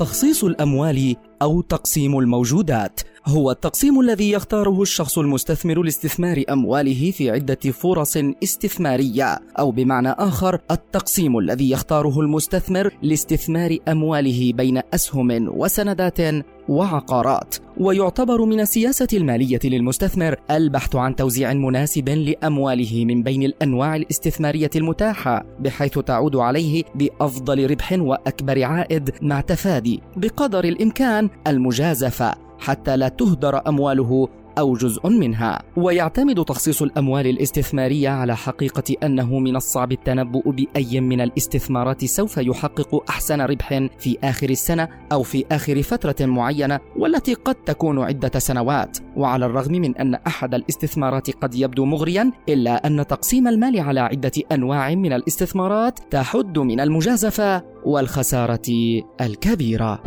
تخصيص الأموال أو تقسيم الموجودات. هو التقسيم الذي يختاره الشخص المستثمر لاستثمار أمواله في عدة فرص استثمارية أو بمعنى آخر التقسيم الذي يختاره المستثمر لاستثمار أمواله بين أسهم وسندات وعقارات. ويعتبر من السياسة المالية للمستثمر البحث عن توزيع مناسب لأمواله من بين الأنواع الاستثمارية المتاحة بحيث تعود عليه بأفضل ربح وأكبر عائد مع تفادي. بقدر الإمكان المجازفة حتى لا تهدر أمواله أو جزء منها. ويعتمد تخصيص الأموال الاستثمارية على حقيقة أنه من الصعب التنبؤ بأي من الاستثمارات سوف يحقق أحسن ربح في آخر السنة أو في آخر فترة معينة والتي قد تكون عدة سنوات. وعلى الرغم من أن أحد الاستثمارات قد يبدو مغريا إلا أن تقسيم المال على عدة أنواع من الاستثمارات تحد من المجازفة والخسارة الكبيرة.